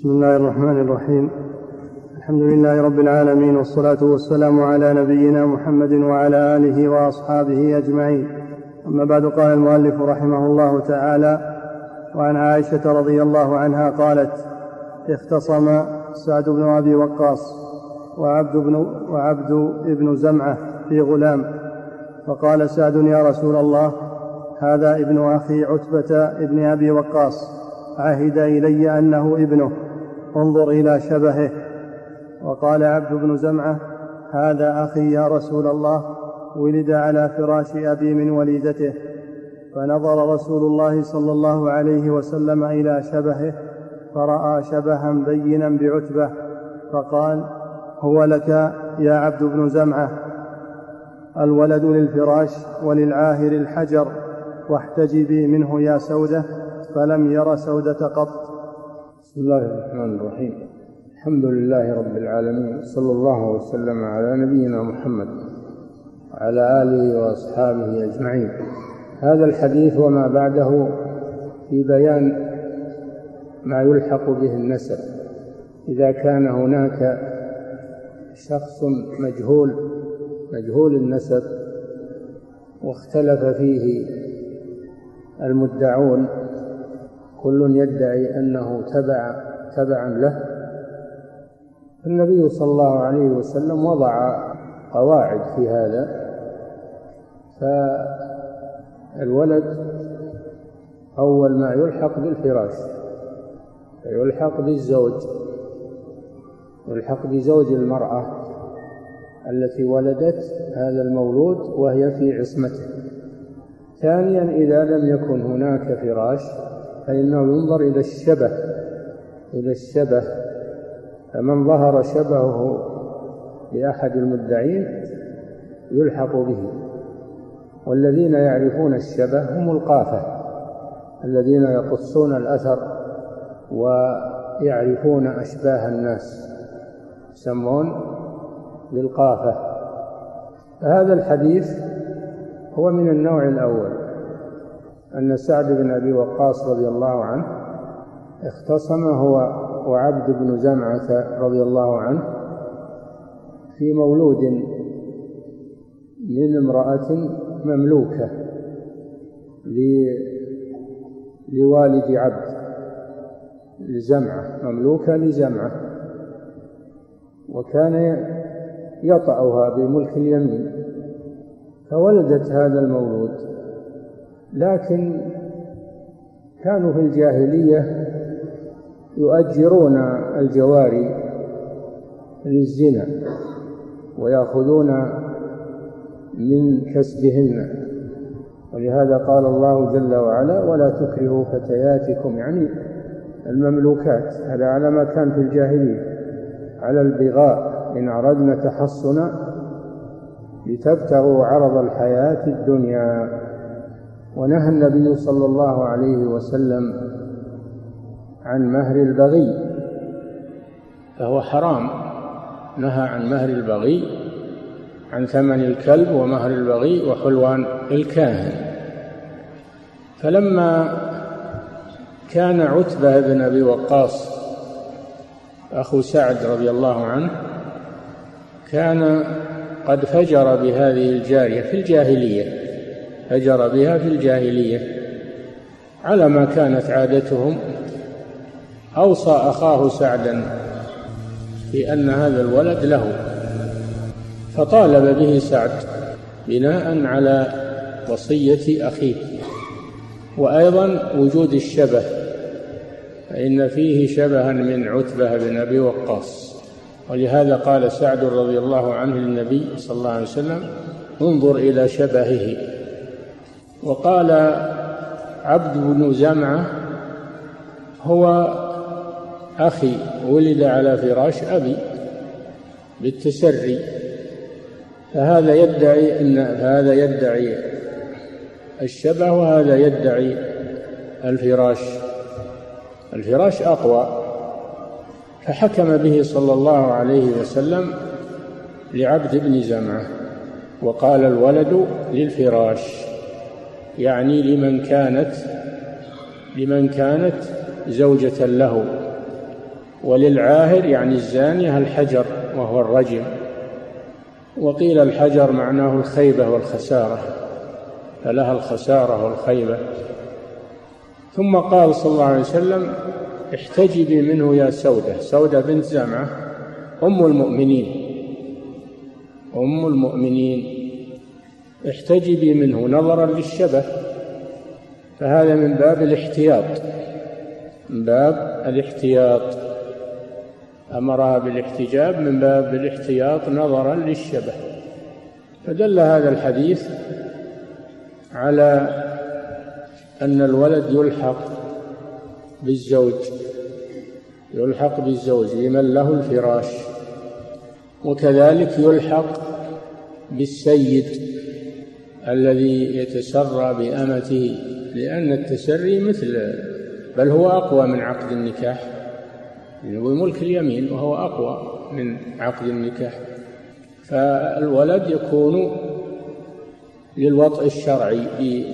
بسم الله الرحمن الرحيم. الحمد لله رب العالمين والصلاة والسلام على نبينا محمد وعلى آله وأصحابه أجمعين. أما بعد قال المؤلف رحمه الله تعالى وعن عائشة رضي الله عنها قالت اختصم سعد بن أبي وقاص وعبد بن, وعبد بن زمعة في غلام فقال سعد يا رسول الله هذا ابن أخي عتبة ابن أبي وقاص عهد إلي أنه ابنه انظر إلى شبهه. وقال عبد بن زمعة هذا أخي يا رسول الله ولد على فراش أبي من وليدته. فنظر رسول الله صلى الله عليه وسلم إلى شبهه فرأى شبها بينا بعتبة. فقال هو لك يا عبد بن زمعة. الولد للفراش وللعاهر الحجر واحتجبي منه يا سودة فلم ير سودة قط. بسم الله الرحمن الرحيم. الحمد لله رب العالمين. صلى الله وسلم على نبينا محمد وعلى آله وأصحابه أجمعين. هذا الحديث وما بعده في بيان ما يلحق به النسب. إذا كان هناك شخص مجهول مجهول النسب واختلف فيه المدعون كل يدعي أنه تبع تبعا له. النبي صلى الله عليه وسلم وضع قواعد في هذا. فالولد أول ما يلحق بالفراش يلحق بالزوج يلحق بزوج المرأة التي ولدت هذا المولود وهي في عصمته. ثانيا إذا لم يكن هناك فراش فإنه ينظر إلى الشبه إلى الشبه. فمن ظهر شبهه لأحد المدعين يلحق به. والذين يعرفون الشبه هم القافة الذين يقصون الأثر ويعرفون أشباه الناس. يسمون بالقافة هذا الحديث هو من النوع الأول. أن سعد بن أبي وقاص رضي الله عنه اختصم هو وعبد بن زمعة رضي الله عنه في مولود من امرأة مملوكة لوالد عبد لزمعة مملوكة لزمعة وكان يطأها بملك اليمين فولدت هذا المولود. لكن كانوا في الجاهلية يؤجرون الجواري للزنا ويأخذون من كسبهن. ولهذا قال الله جل وعلا ولا تكرهوا فتياتكم. يعني المملوكات هذا على ما كان في الجاهلية على البغاء. إن أردنا تحصنا لتبتغوا عرض الحياة الدنيا. ونهى النبي صلى الله عليه وسلم عن مهر البغي فهو حرام. نهى عن مهر البغي عن ثمن الكلب ومهر البغي وحلوان الكاهن. فلما كان عتبة بن أبي وقاص أخو سعد رضي الله عنه كان قد فجر بهذه الجارية في الجاهلية. فجر بها في الجاهلية. على ما كانت عادتهم أوصى أخاه سعدا بأن هذا الولد له فطالب به سعد بناء على وصية أخيه. وأيضا وجود الشبه فإن فيه شبها من عتبة بن أبي وقاص. ولهذا قال سعد رضي الله عنه للنبي صلى الله عليه وسلم انظر إلى شبهه. وقال عبد بن زمعة هو أخي ولد على فراش أبي بالتسري فهذا يدعي أن هذا يدعي الشبه وهذا يدعي الفراش الفراش أقوى فحكم به صلى الله عليه وسلم لعبد بن زمعة وقال الولد للفراش. يعني لمن كانت لمن كانت زوجة له. وللعاهر يعني الزانية الحجر وهو الرجم. وقيل الحجر معناه الخيبة والخسارة فلها الخسارة والخيبة. ثم قال صلى الله عليه وسلم احتجبي منه يا سودة. سودة بنت زمعة أم المؤمنين. أم المؤمنين. احتجبي منه نظرا للشبه. فهذا من باب الاحتياط. من باب الاحتياط. أمرها بالاحتجاب من باب الاحتياط نظرا للشبه. فدل هذا الحديث على أن الولد يلحق بالزوج. يلحق بالزوج لمن له الفراش. وكذلك يلحق بالسيد. الذي يتسرى بأمته لأن التسري مثل بل هو أقوى من عقد النكاح. هو ملك اليمين وهو أقوى من عقد النكاح. فالولد يكون للوطء الشرعي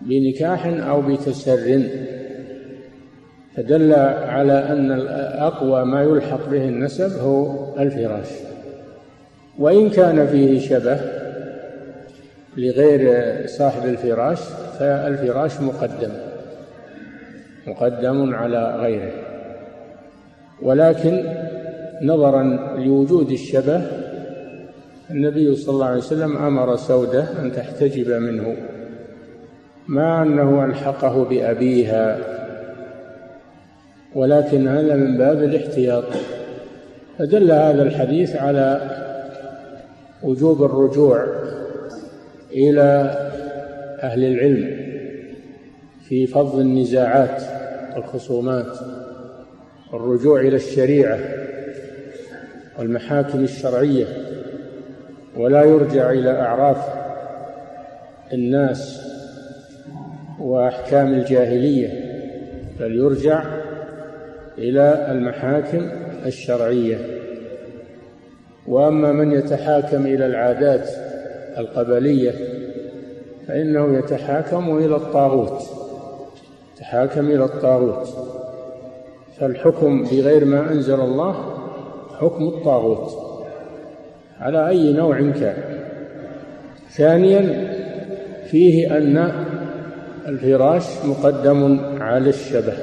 بنكاح أو بتسر. فدل على أن أقوى ما يلحق به النسب هو الفراش. وإن كان فيه شبه لغير صاحب الفراش فالفراش مقدم. مقدم على غيره. ولكن نظرا لوجود الشبه النبي صلى الله عليه وسلم أمر سودة أن تحتجب منه. مع أنه ألحقه بأبيها ولكن هذا من باب الاحتياط. فدل هذا الحديث على وجوب الرجوع إلى أهل العلم في فض النزاعات والخصومات الرجوع إلى الشريعة والمحاكم الشرعية ولا يرجع إلى أعراف الناس وأحكام الجاهلية بل يرجع إلى المحاكم الشرعية. وأما من يتحاكم إلى العادات القبلية فإنه يتحاكم إلى الطاغوت يتحاكم إلى الطاغوت. فالحكم بغير ما أنزل الله حكم الطاغوت على أي نوع كان. ثانيا فيه أن الفراش مقدم على الشبه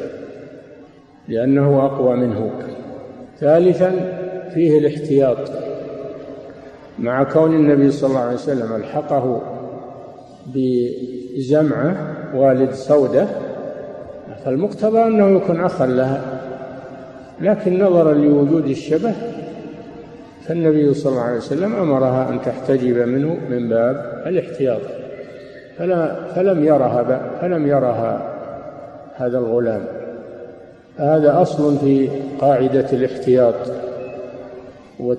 لأنه أقوى منه. ثالثا فيه الاحتياط. مع كون النبي صلى الله عليه وسلم ألحقه بزمعة والد سودة فالمقتضى أنه يكون أخا لها لكن نظرا لوجود الشبه فالنبي صلى الله عليه وسلم أمرها أن تحتجب منه من باب الاحتياط. فلا فلم يرها فلم يرها هذا الغلام. هذا أصل في قاعدة الاحتياط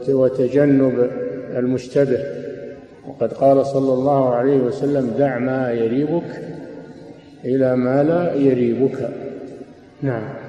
وتجنب المشتبه. وقد قال صلى الله عليه وسلم دع ما يريبك إلى ما لا يريبك. نعم.